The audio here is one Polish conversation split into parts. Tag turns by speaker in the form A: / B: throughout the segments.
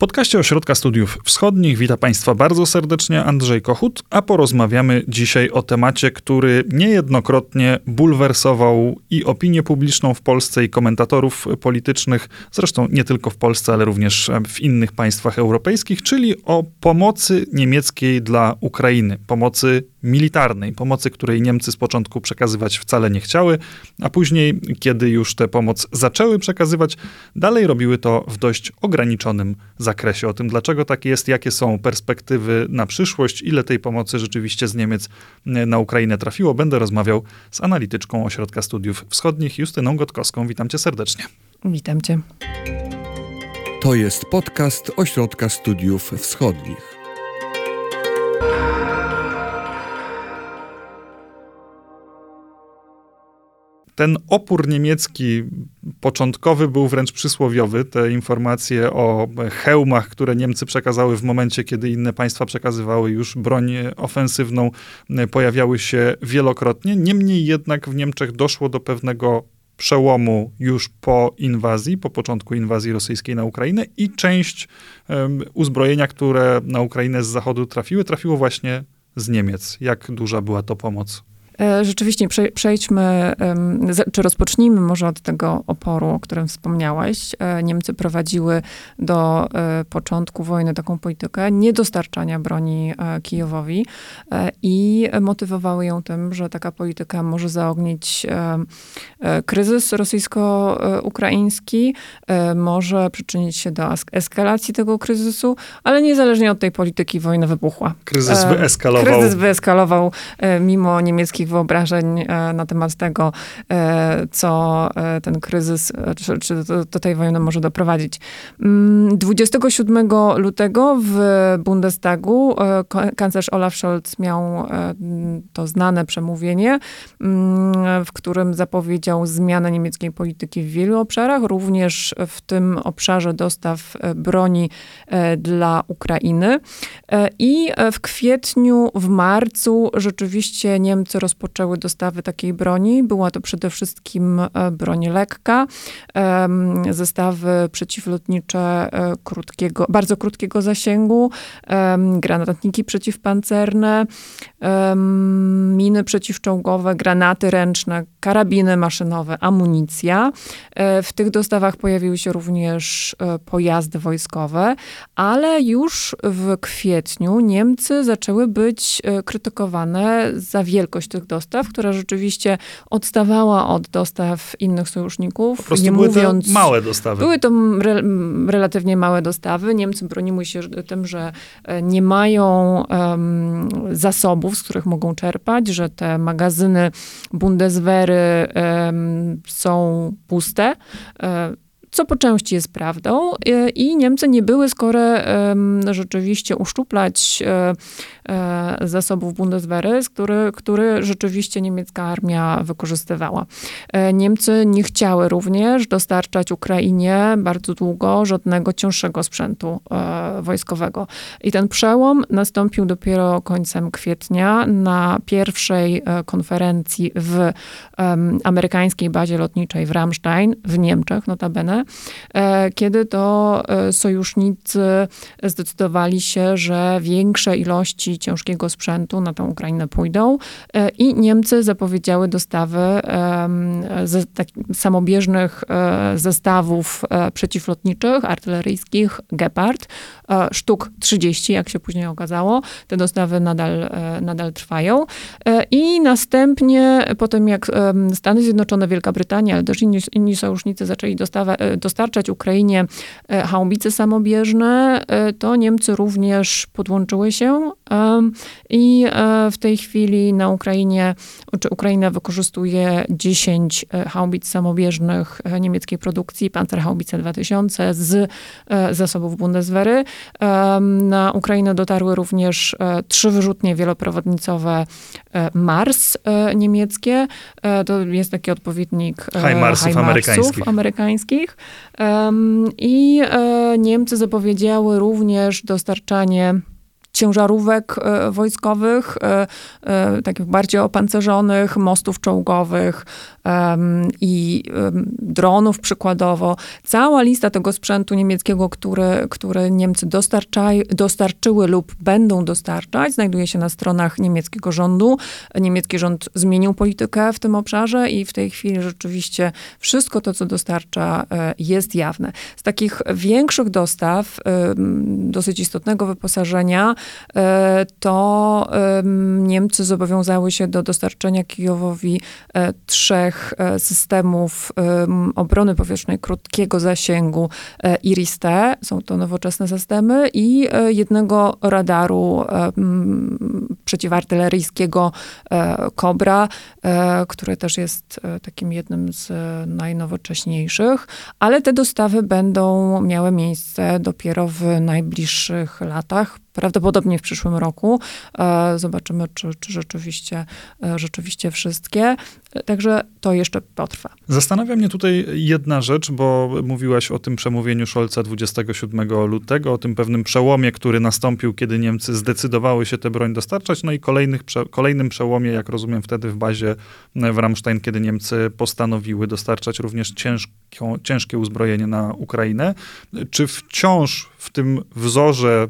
A: podcaście Ośrodka Studiów Wschodnich. Witam Państwa bardzo serdecznie Andrzej Kochut, a porozmawiamy dzisiaj o temacie, który niejednokrotnie bulwersował i opinię publiczną w Polsce, i komentatorów politycznych, zresztą nie tylko w Polsce, ale również w innych państwach europejskich, czyli o pomocy niemieckiej dla Ukrainy, pomocy militarnej, pomocy, której Niemcy z początku przekazywać wcale nie chciały, a później, kiedy już tę pomoc zaczęły przekazywać, dalej robiły to w dość ograniczonym zakresie. O tym, dlaczego tak jest, jakie są perspektywy na przyszłość, ile tej pomocy rzeczywiście z Niemiec e, na Ukrainę trafiło, będę rozmawiał z analityczką Ośrodka Studiów Wschodnich, Justyną Gotkowską. Witam cię serdecznie.
B: Witam cię.
C: To jest podcast Ośrodka Studiów Wschodnich.
A: Ten opór niemiecki początkowy był wręcz przysłowiowy. Te informacje o hełmach, które Niemcy przekazały w momencie, kiedy inne państwa przekazywały już broń ofensywną, pojawiały się wielokrotnie. Niemniej jednak w Niemczech doszło do pewnego przełomu już po inwazji, po początku inwazji rosyjskiej na Ukrainę i część um, uzbrojenia, które na Ukrainę z zachodu trafiły, trafiło właśnie z Niemiec. Jak duża była to pomoc?
B: E, rzeczywiście przejdźmy, czy rozpocznijmy może od tego oporu, o którym wspomniałeś. E, Niemcy prowadziły do e, początku wojny taką politykę niedostarczania broni Kijowowi i motywowały ją tym, że taka polityka może zaognić kryzys rosyjsko-ukraiński, może przyczynić się do eskalacji tego kryzysu, ale niezależnie od tej polityki wojna wybuchła.
A: Kryzys wyeskalował.
B: Kryzys wyeskalował mimo niemieckich wyobrażeń e, na temat tego, e, co e, ten kryzys, czy, czy do tej wojny może doprowadzić. 27 mm, lutego w Bundestagu kanclerz Olaf Scholz miał to znane przemówienie, mm, w którym zapowiedział zmianę niemieckiej polityki w wielu obszarach, również w tym obszarze dostaw broni dla Ukrainy. I w kwietniu, w marcu rzeczywiście Niemcy rozpoczęły rozpoczęły dostawy takiej broni. Była to przede wszystkim e, broń lekka, zestawy przeciwlotnicze e, krótkiego, bardzo krótkiego zasięgu, granatniki przeciwpancerne, miny przeciwczołgowe, granaty ręczne, karabiny maszynowe, amunicja. E, w tych dostawach pojawiły się również pojazdy wojskowe, ale już w kwietniu Niemcy zaczęły być krytykowane za wielkość tych dostaw, która rzeczywiście odstawała od dostaw innych sojuszników.
A: Po prostu nie były mówiąc, to małe dostawy.
B: Były to re, relatywnie małe dostawy. Niemcy broniły się tym, że e, nie mają um, zasobów, z których mogą czerpać, że te magazyny Bundeswehry um, są puste. Um, co po części jest prawdą e, i Niemcy nie były skore rzeczywiście uszczuplać e, e, zasobów Bundeswehry, który, który rzeczywiście niemiecka armia wykorzystywała. Niemcy nie chciały również dostarczać Ukrainie bardzo długo żadnego cięższego sprzętu wojskowego. I ten przełom nastąpił dopiero końcem kwietnia na pierwszej konferencji w amerykańskiej bazie lotniczej w Ramstein w Niemczech notabene, E, kiedy to e, sojusznicy zdecydowali się, że większe ilości ciężkiego sprzętu na tę Ukrainę pójdą e, i Niemcy zapowiedziały dostawy ze, tak, samobieżnych zestawów przeciwlotniczych, artyleryjskich Gepard, sztuk 30, jak się później okazało. Te dostawy nadal, nadal trwają. I następnie, potem jak Stany Zjednoczone, Wielka Brytania, ale też inni, inni sojusznicy zaczęli dostawę, dostarczać Ukrainie e, haubice samobieżne, e, to Niemcy również podłączyły się i e, w tej chwili na Ukrainie, czy Ukraina wykorzystuje 10 haubic samobieżnych niemieckiej produkcji, Panzerhaubice 2000 z zasobów Bundeswehry. Na Ukrainę dotarły również trzy wyrzutnie wieloprowodnicowe Mars niemieckie. To jest taki odpowiednik
A: HIMARSów amerykańskich.
B: amerykańskich. I e, Niemcy zapowiedziały również dostarczanie ciężarówek wojskowych, takich bardziej opancerzonych, mostów czołgowych i dronów przykładowo. Cała lista tego sprzętu niemieckiego, który, który Niemcy dostarczyły lub będą dostarczać, znajduje się na stronach niemieckiego rządu. Niemiecki rząd zmienił politykę w tym obszarze i w tej chwili rzeczywiście wszystko to, co dostarcza, e, jest jawne. Z takich większych dostaw, dosyć istotnego wyposażenia, e, to Niemcy zobowiązały się do dostarczenia Kijowowi e, trzech systemów obrony powietrznej krótkiego zasięgu IRIS-T. Są to nowoczesne systemy i jednego radaru przeciwartyleryjskiego Cobra, które też jest takim jednym z najnowocześniejszych, ale te dostawy będą miały miejsce dopiero w najbliższych latach prawdopodobnie w przyszłym roku. E, zobaczymy, czy, czy rzeczywiście, e, rzeczywiście wszystkie. Także to jeszcze potrwa.
A: Zastanawia mnie tutaj jedna rzecz, bo mówiłaś o tym przemówieniu Scholza 27 lutego, o tym pewnym przełomie, który nastąpił, kiedy Niemcy zdecydowały się tę broń dostarczać, no i kolejnych, kolejnym przełomie, jak rozumiem, wtedy w bazie w Ramstein, kiedy Niemcy postanowiły dostarczać również ciężkie uzbrojenie na Ukrainę. Czy wciąż w tym wzorze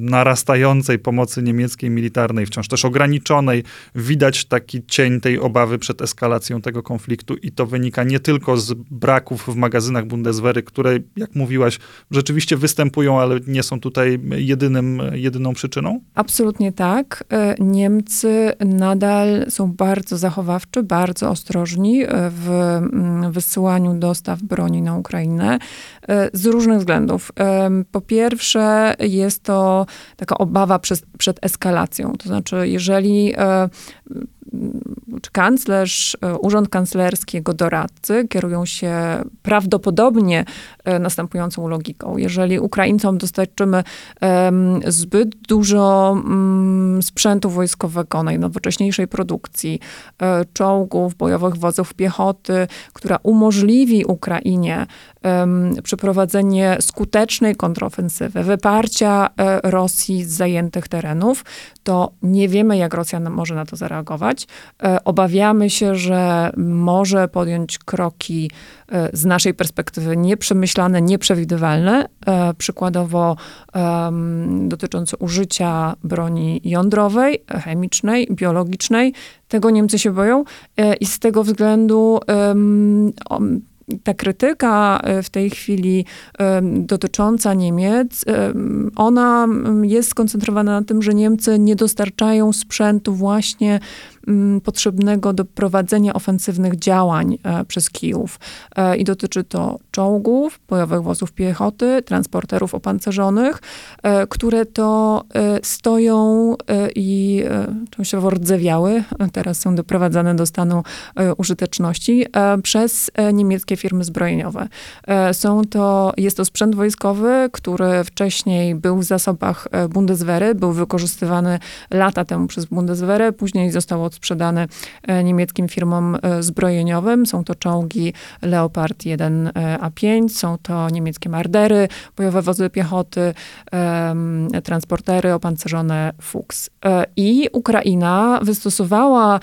A: narastającej pomocy niemieckiej militarnej, wciąż też ograniczonej, widać taki cień tej obawy przed eskalacją tego konfliktu i to wynika nie tylko z braków w magazynach Bundeswehry, które, jak mówiłaś, rzeczywiście występują, ale nie są tutaj jedynym, jedyną przyczyną?
B: Absolutnie tak. E, Niemcy nadal są bardzo zachowawczy, bardzo ostrożni e, w mm, wysyłaniu dostaw broni na Ukrainę e, z różnych względów. Po pierwsze, jest to taka obawa przed, eskalacją. To znaczy, jeżeli e, czy kanclerz, e, urząd kanclerski, jego doradcy kierują się prawdopodobnie e, następującą logiką. Jeżeli Ukraińcom dostarczymy zbyt dużo mm, sprzętu wojskowego, najnowocześniejszej produkcji, czołgów, bojowych wozów piechoty, która umożliwi Ukrainie przeprowadzenie skutecznej kontrofensywy, wyparcia Rosji z zajętych terenów, to nie wiemy, jak Rosja może na to zareagować. E, obawiamy się, że może podjąć kroki e, z naszej perspektywy nieprzemyślane, nieprzewidywalne, e, przykładowo dotyczące użycia broni jądrowej, chemicznej, biologicznej. Tego Niemcy się boją i z tego względu ta krytyka w tej chwili dotycząca Niemiec, ona jest skoncentrowana na tym, że Niemcy nie dostarczają sprzętu właśnie Mm, potrzebnego do prowadzenia ofensywnych działań e, przez Kijów. E, I dotyczy to czołgów, bojowych wozów piechoty, transporterów opancerzonych, e, które to stoją i częściowo rdzewiały, teraz są doprowadzane do stanu użyteczności przez niemieckie firmy zbrojeniowe. Są to, jest to sprzęt wojskowy, który wcześniej był w zasobach Bundeswehry, był wykorzystywany lata temu przez Bundeswehrę, później został sprzedane e, niemieckim firmom e, zbrojeniowym. Są to czołgi Leopard 1A5, są to niemieckie Mardery, bojowe wozy piechoty, transportery opancerzone Fuchs. E, I Ukraina wystosowała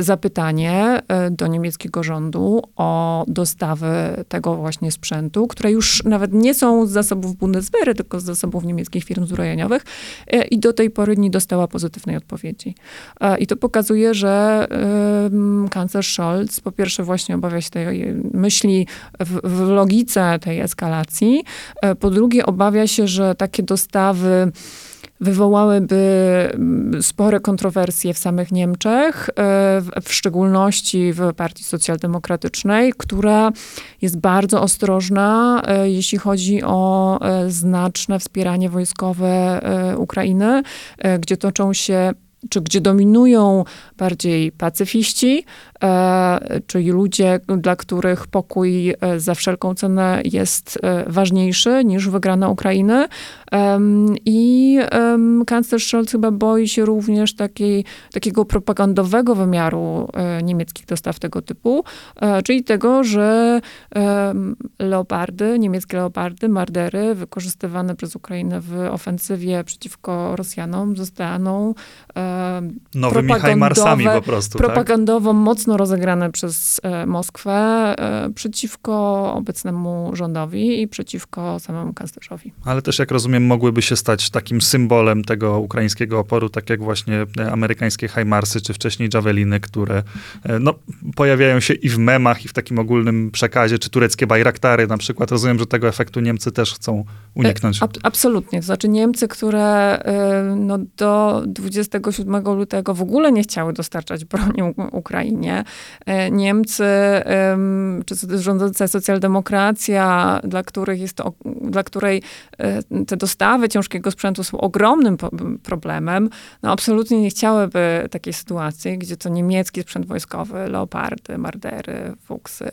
B: zapytanie do niemieckiego rządu o dostawy tego właśnie sprzętu, które już nawet nie są z zasobów Bundeswehry, tylko z zasobów niemieckich firm zbrojeniowych i do tej pory nie dostała pozytywnej odpowiedzi. I to pokazuje, pokazuje, że y, kanclerz Scholz po pierwsze właśnie obawia się tej myśli w, w logice tej eskalacji, y, po drugie obawia się, że takie dostawy wywołałyby spore kontrowersje w samych Niemczech, w szczególności w Partii Socjaldemokratycznej, która jest bardzo ostrożna, jeśli chodzi o znaczne wspieranie wojskowe Ukrainy, gdzie toczą się czy gdzie dominują bardziej pacyfiści, e, czyli ludzie, dla których pokój e, za wszelką cenę jest e, ważniejszy niż wygrana Ukrainy, I kanclerz Scholz chyba boi się również takiej, takiego propagandowego wymiaru niemieckich dostaw tego typu, czyli tego, że leopardy, niemieckie leopardy, mardery wykorzystywane przez Ukrainę w ofensywie przeciwko Rosjanom zostaną
A: nowymi Hajmarsami po prostu.
B: Tak? Propagandowo tak? mocno rozegrane przez e, Moskwę e, przeciwko obecnemu rządowi i przeciwko samemu kanclerzowi.
A: Ale też, jak rozumiem, mogłyby się stać takim symbolem tego ukraińskiego oporu, tak jak właśnie e, amerykańskie Hajmarsy, czy wcześniej Javeliny, które no, pojawiają się i w memach, i w takim ogólnym przekazie, czy tureckie Bajraktary na przykład. Rozumiem, że tego efektu Niemcy też chcą uniknąć.
B: Ab absolutnie. To znaczy Niemcy, które no, do 27 lutego w ogóle nie chciały dostarczać broni Ukrainie. E, Niemcy, czy rządząca socjaldemokracja, dla, których jest to, dla której e, te dostawy ciężkiego sprzętu są ogromnym problemem, no absolutnie nie chciałyby takiej sytuacji, gdzie to niemiecki sprzęt wojskowy, leopardy, mardery, fuksy,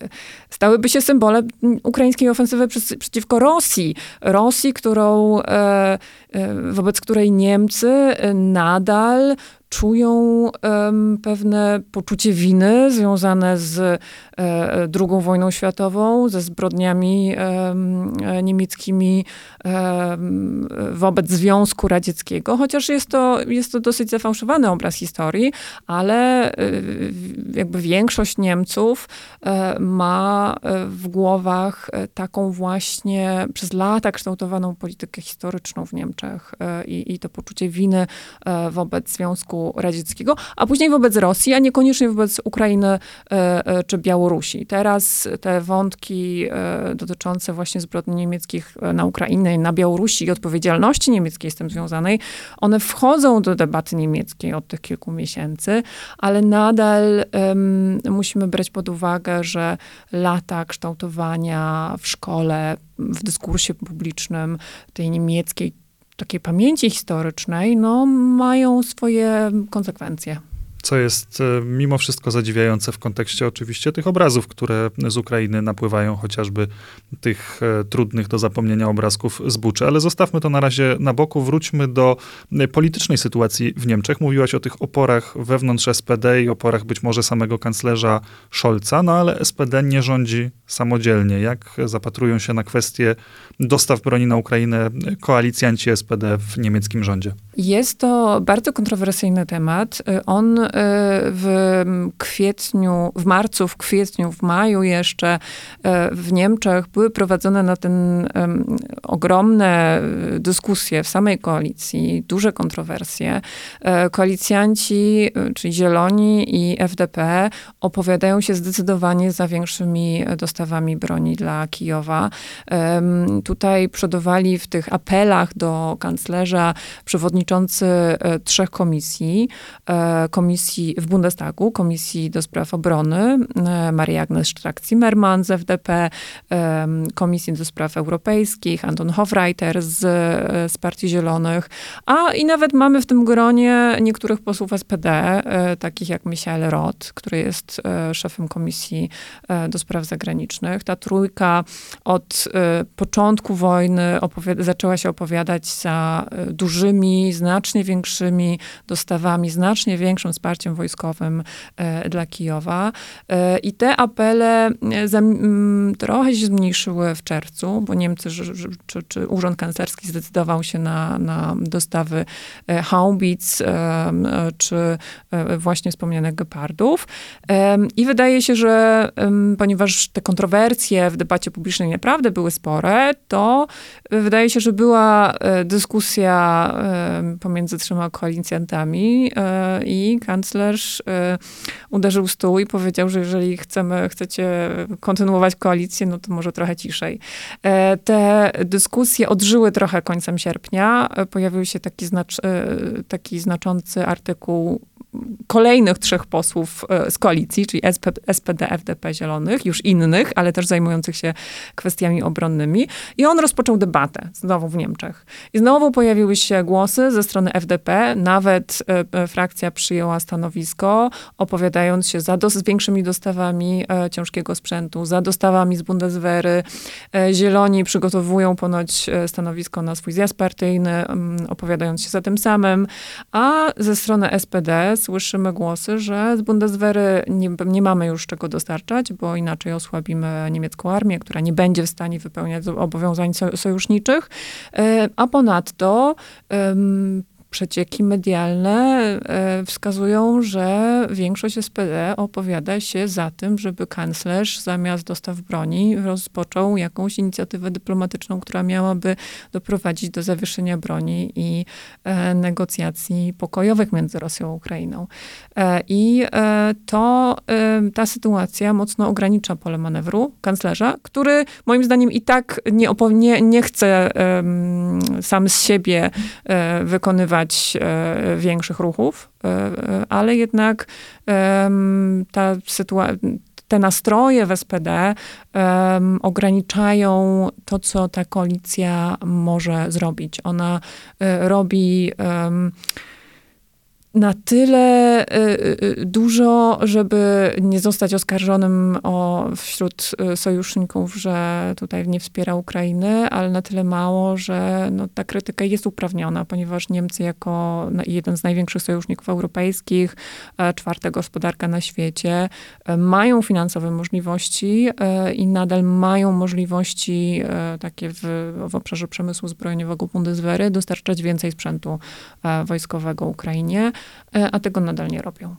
B: stałyby się symbolem ukraińskiej ofensywy przeciwko Rosji. Rosji, którą, e, wobec której Niemcy nadal czują um, pewne poczucie winy związane z e, II wojną światową, ze zbrodniami e, niemieckimi e, wobec Związku Radzieckiego, chociaż jest to, jest to dosyć zafałszowany obraz historii, ale e, jakby większość Niemców e, ma e, w głowach taką właśnie przez lata kształtowaną politykę historyczną w Niemczech i, i to poczucie winy wobec Związku Radzieckiego, a później wobec Rosji, a niekoniecznie wobec Ukrainy e, e, czy Białorusi. Teraz te wątki e, dotyczące właśnie zbrodni niemieckich na Ukrainę i na Białorusi i odpowiedzialności niemieckiej z tym związanej, one wchodzą do debaty niemieckiej od tych kilku miesięcy, ale nadal um, musimy brać pod uwagę, że lata kształtowania w szkole, w dyskursie publicznym tej niemieckiej takiej pamięci historycznej, no, mają swoje konsekwencje
A: co jest e, mimo wszystko zadziwiające w kontekście oczywiście tych obrazów, które z Ukrainy napływają, chociażby tych e, trudnych do zapomnienia obrazków z Buczy. Ale zostawmy to na razie na boku, wróćmy do e, politycznej sytuacji w Niemczech. Mówiłaś o tych oporach wewnątrz SPD i oporach być może samego kanclerza Scholza, no ale SPD nie rządzi samodzielnie. Jak zapatrują się na kwestie dostaw broni na Ukrainę koalicjanci SPD w niemieckim rządzie?
B: Jest to bardzo kontrowersyjny temat. On w kwietniu, w marcu, w kwietniu, w maju jeszcze e, w Niemczech były prowadzone na ten ogromne dyskusje w samej koalicji, duże kontrowersje. E, koalicjanci, e, czyli Zieloni i FDP opowiadają się zdecydowanie za większymi dostawami broni dla Kijowa. Tutaj przodowali w tych apelach do kanclerza przewodniczący trzech komisji. Komisji komisji w Bundestagu, Komisji do Spraw Obrony, e, Maria Agnes Strack-Zimmermann z FDP, Komisji do Spraw Europejskich, Anton Hofreiter z, e, z Partii Zielonych, a i nawet mamy w tym gronie niektórych posłów SPD, e, takich jak Michael Roth, który jest szefem Komisji do Spraw Zagranicznych. Ta trójka od początku wojny zaczęła się opowiadać za dużymi, znacznie większymi dostawami, znacznie większym wsparciem wsparciem wojskowym e, dla Kijowa. E, I te apele e, trochę się zmniejszyły w czerwcu, bo Niemcy, czy, czy Urząd Kanclerski zdecydował się na, na dostawy haubic, czy właśnie wspomnianych gepardów. I wydaje się, że ponieważ te kontrowersje w debacie publicznej naprawdę były spore, to wydaje się, że była dyskusja pomiędzy trzema koalicjantami i kanclerz y, uderzył stół i powiedział, że jeżeli chcemy, chcecie kontynuować koalicję, no to może trochę ciszej. E, te dyskusje odżyły trochę końcem sierpnia. E, pojawił się taki, znacz, e, taki znaczący artykuł kolejnych trzech posłów e, z koalicji, czyli SP, SPD, FDP, Zielonych, już innych, ale też zajmujących się kwestiami obronnymi. I on rozpoczął debatę znowu w Niemczech. I znowu pojawiły się głosy ze strony FDP, nawet e, frakcja przyjęła stanowisko, opowiadając się za dos- z większymi dostawami e, ciężkiego sprzętu, za dostawami z Bundeswehry. E, Zieloni przygotowują ponoć e, stanowisko na swój zjazd partyjny, mm, opowiadając się za tym samym, a ze strony SPD słyszymy głosy, że z Bundeswehry nie, nie mamy już czego dostarczać, bo inaczej osłabimy niemiecką armię, która nie będzie w stanie wypełniać zobowiązań so- sojuszniczych, E, a ponadto przecieki medialne e, wskazują, że większość SPD opowiada się za tym, żeby kanclerz zamiast dostaw broni rozpoczął jakąś inicjatywę dyplomatyczną, która miałaby doprowadzić do zawieszenia broni i e, negocjacji pokojowych między Rosją a Ukrainą. E, I to ta sytuacja mocno ogranicza pole manewru kanclerza, który moim zdaniem i tak nie, nie, nie chce sam z siebie wykonywać e, większych ruchów, e, e, ale jednak ta sytuacja te nastroje w SPD em, ograniczają to, co ta koalicja może zrobić. Ona e, robi em, na tyle y, y, dużo, żeby nie zostać oskarżonym o, wśród y, sojuszników, że tutaj nie wspiera Ukrainy, ale na tyle mało, że no, ta krytyka jest uprawniona, ponieważ Niemcy jako jeden z największych sojuszników europejskich, e, czwarta gospodarka na świecie, e, mają finansowe możliwości e, i nadal mają możliwości takie w, w obszarze przemysłu zbrojeniowego Bundeswehry dostarczać więcej sprzętu wojskowego Ukrainie, a tego nadal nie robią.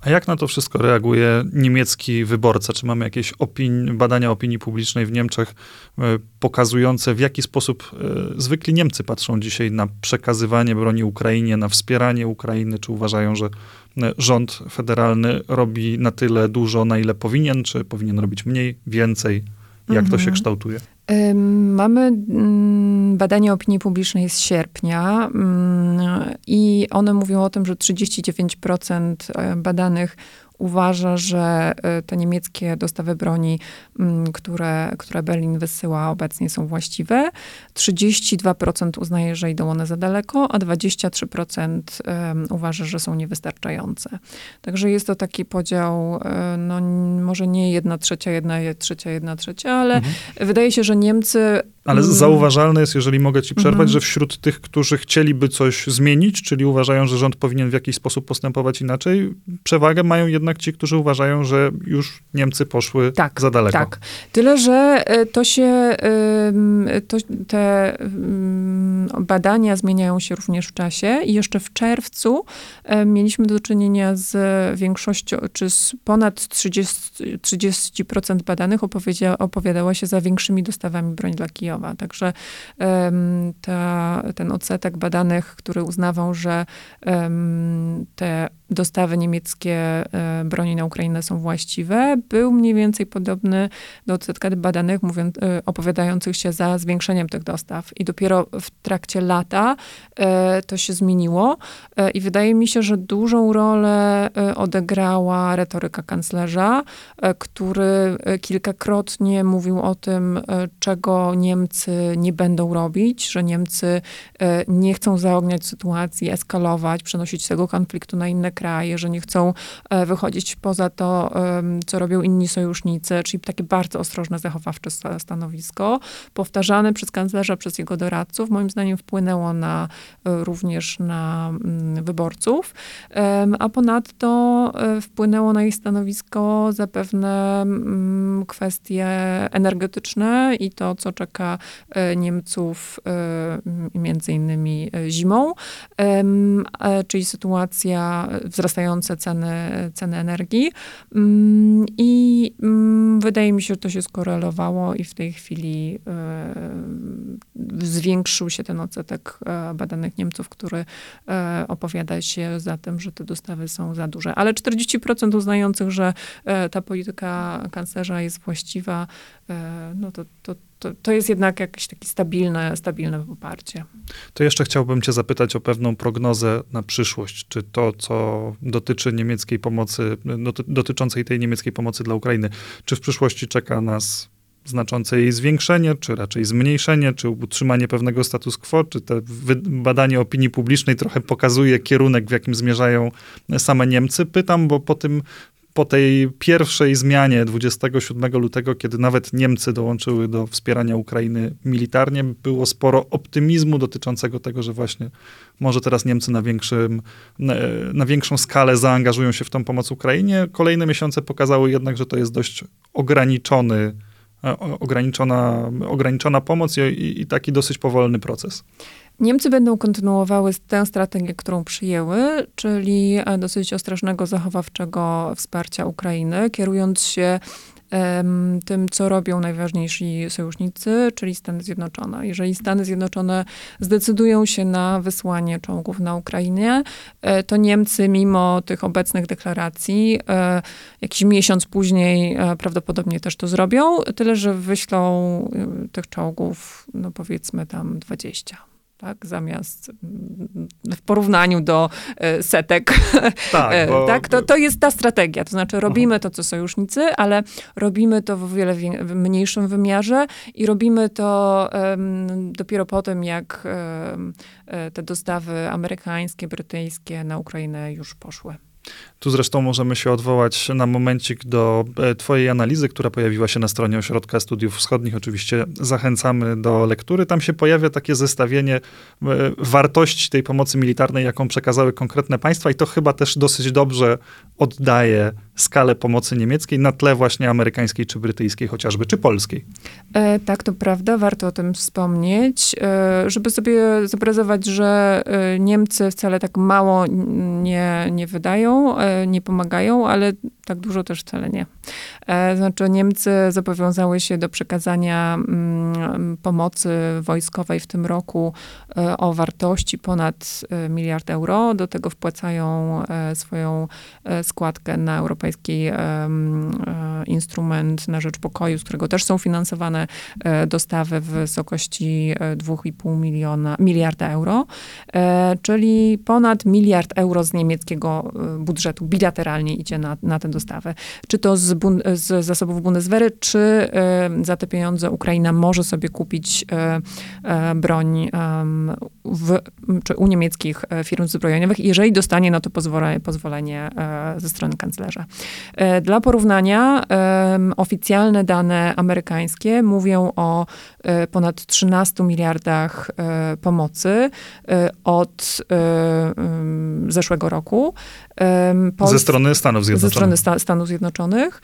A: A jak na to wszystko reaguje niemiecki wyborca? Czy mamy jakieś opini- badania opinii publicznej w Niemczech e, pokazujące, w jaki sposób e, zwykli Niemcy patrzą dzisiaj na przekazywanie broni Ukrainie, na wspieranie Ukrainy? Czy uważają, że e, rząd federalny robi na tyle dużo, na ile powinien, czy powinien robić mniej, więcej? Jak to się
B: Mhm.
A: kształtuje?
B: Mamy mm, badanie opinii publicznej z sierpnia mm, i one mówią o tym, że 39% e, badanych uważa, że e, te niemieckie dostawy broni, mm, które, które Berlin wysyła obecnie są właściwe. 32% uznaje, że idą one za daleko, a 23% em, uważa, że są niewystarczające. Także jest to taki podział, e, no może nie jedna trzecia, jedna je- trzecia, jedna trzecia, ale
A: Mhm.
B: wydaje się, że Niemcy...
A: Ale
B: mm,
A: zauważalne jest, jeżeli mogę ci przerwać,
B: Mhm.
A: że wśród tych, którzy chcieliby coś zmienić, czyli uważają, że rząd powinien w jakiś sposób postępować inaczej, przewagę mają jednak ci, którzy uważają, że już Niemcy poszły
B: Tak,
A: za daleko.
B: Tak. Tyle, że e, to się, ym, to, te ym, badania zmieniają się również w czasie i jeszcze w czerwcu mieliśmy do czynienia z większością, czy z ponad 30, 30% badanych opowiedzia, opowiadało się za większymi dostawami broni dla Kijowa. Także ta, ten odsetek badanych, który uznawał, że te dostawy niemieckie e, broni na Ukrainę są właściwe, był mniej więcej podobny do odsetka badanych mówiąc, e, opowiadających się za zwiększeniem tych dostaw. I dopiero w trakcie lata e, to się zmieniło i wydaje mi się, że dużą rolę odegrała retoryka kanclerza, który kilkakrotnie mówił o tym, czego Niemcy nie będą robić, że Niemcy nie chcą zaogniać sytuacji, eskalować, przenosić tego konfliktu na inne kraje, że nie chcą e, wychodzić poza to, co robią inni sojusznicy, czyli takie bardzo ostrożne, zachowawcze sta- stanowisko, powtarzane przez kanclerza, przez jego doradców, moim zdaniem wpłynęło na, e, również na mm, wyborców, a ponadto e, wpłynęło na ich stanowisko zapewne mm, kwestie energetyczne i to, co czeka Niemców między innymi zimą, czyli sytuacja, wzrastające ceny, ceny energii. Mm, I mm, wydaje mi się, że to się skorelowało i w tej chwili e, zwiększył się ten odsetek e, badanych Niemców, który e, opowiada się za tym, że te dostawy są za duże. Ale 40% uznających, że ta polityka kanclerza jest właściwa, no to, to to, to jest jednak jakieś takie stabilne, stabilne poparcie.
A: To jeszcze chciałbym cię zapytać o pewną prognozę na przyszłość. Czy to, co dotyczy niemieckiej pomocy, doty, dotyczącej tej niemieckiej pomocy dla Ukrainy, czy w przyszłości czeka nas znaczące jej zwiększenie, czy raczej zmniejszenie, czy utrzymanie pewnego status quo, czy te badanie opinii publicznej trochę pokazuje kierunek, w jakim zmierzają same Niemcy. Pytam, bo po tym po tej pierwszej zmianie 27 lutego, kiedy nawet Niemcy dołączyły do wspierania Ukrainy militarnie, było sporo optymizmu dotyczącego tego, że właśnie może teraz Niemcy na, większym, na, na większą skalę zaangażują się w tą pomoc Ukrainie. Kolejne miesiące pokazały jednak, że to jest dość ograniczony E, ograniczona, ograniczona pomoc i, i taki dosyć powolny proces.
B: Niemcy będą kontynuowały tę strategię, którą przyjęły, czyli e, dosyć ostrożnego, zachowawczego wsparcia Ukrainy, kierując się tym, co robią najważniejsi sojusznicy, czyli Stany Zjednoczone. Jeżeli Stany Zjednoczone zdecydują się na wysłanie czołgów na Ukrainie, e, to Niemcy, mimo tych obecnych deklaracji, e, jakiś miesiąc później prawdopodobnie też to zrobią, tyle że wyślą tych czołgów, no powiedzmy tam 20 tak, zamiast mm, w porównaniu do e, setek. Tak, e, bo... tak to, to jest ta strategia. To znaczy robimy to, co sojusznicy, ale robimy to w wiele mniejszym wymiarze i robimy to um, dopiero po tym, jak um, te dostawy amerykańskie, brytyjskie na Ukrainę już poszły.
A: Tu zresztą możemy się odwołać na momencik do e, Twojej analizy, która pojawiła się na stronie Ośrodka Studiów Wschodnich. Oczywiście zachęcamy do lektury. Tam się pojawia takie zestawienie e, wartości tej pomocy militarnej, jaką przekazały konkretne państwa, i to chyba też dosyć dobrze oddaje skalę pomocy niemieckiej na tle właśnie amerykańskiej, czy brytyjskiej chociażby, czy polskiej.
B: E, tak, to prawda, warto o tym wspomnieć, e, żeby sobie zobrazować, że e, Niemcy wcale tak mało nie, nie wydają, nie pomagają, ale tak dużo też wcale nie. E, znaczy Niemcy zobowiązały się do przekazania mm, pomocy wojskowej w tym roku e, o wartości ponad miliard euro. Do tego wpłacają swoją składkę na Europejski e, instrument na rzecz pokoju, z którego też są finansowane e, dostawy w wysokości 2,5 e, miliona, miliarda euro, czyli ponad miliard euro z niemieckiego budżetu bilateralnie idzie na, na tę dostawę. Czy to z, z zasobów Bundeswehry, czy za te pieniądze Ukraina może sobie kupić broń w, czy u niemieckich firm zbrojeniowych, jeżeli dostanie na to pozwolenie, pozwolenie ze strony kanclerza. E, dla porównania, oficjalne dane amerykańskie mówią o e, ponad 13 miliardach e, pomocy od zeszłego roku.
A: ze strony Stanów Zjednoczonych.
B: Ze strony Sta Stanów Zjednoczonych.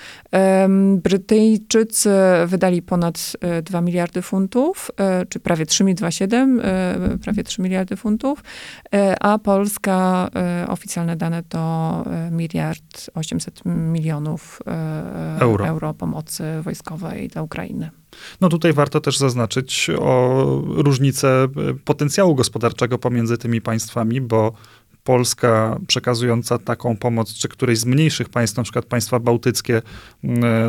B: Brytyjczycy wydali ponad 2 miliardy funtów, czy prawie 3,27, prawie 3 miliardy funtów, a Polska, oficjalne dane to miliard 800 milionów e, euro. euro pomocy wojskowej dla Ukrainy.
A: No tutaj warto też zaznaczyć o różnicę potencjału gospodarczego pomiędzy tymi państwami, bo Polska przekazująca taką pomoc, czy któreś z mniejszych państw, na przykład państwa bałtyckie,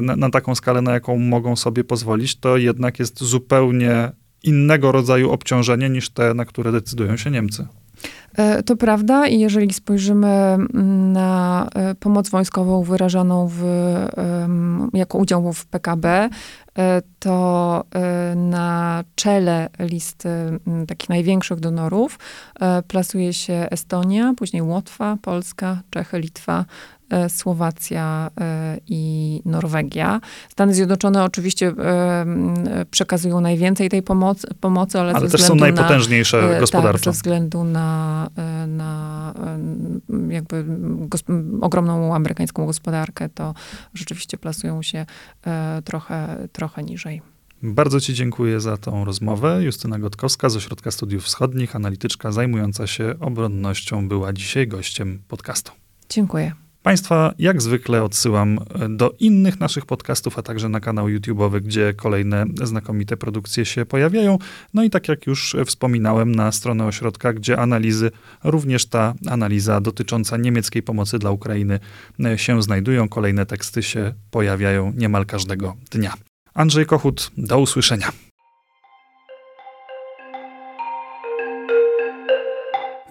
A: na, na taką skalę, na jaką mogą sobie pozwolić, to jednak jest zupełnie innego rodzaju obciążenie niż te, na które decydują się Niemcy.
B: E, to prawda i jeżeli spojrzymy mm, na e, pomoc wojskową wyrażaną w, jako udział w PKB, e, to na czele listy mm, takich największych donorów plasuje się Estonia, później Łotwa, Polska, Czechy, Litwa, E, Słowacja e, i Norwegia. Stany Zjednoczone oczywiście e, przekazują najwięcej tej pomocy, pomocy ale,
A: ale też są najpotężniejsze
B: na,
A: gospodarczo.
B: Tak, ze względu na, na jakby ogromną amerykańską gospodarkę, to rzeczywiście plasują się trochę, trochę niżej.
A: Bardzo Ci dziękuję za tą rozmowę. Justyna Gotkowska z Ośrodka Studiów Wschodnich, analityczka zajmująca się obronnością, była dzisiaj gościem podcastu.
B: Dziękuję.
A: Państwa jak zwykle odsyłam e, do innych naszych podcastów, a także na kanał YouTube'owy, gdzie kolejne znakomite produkcje się pojawiają. No i tak jak już wspominałem, na stronę ośrodka, gdzie analizy, również ta analiza dotycząca niemieckiej pomocy dla Ukrainy e, się znajdują. Kolejne teksty się pojawiają niemal każdego dnia. Andrzej Kochut, do usłyszenia.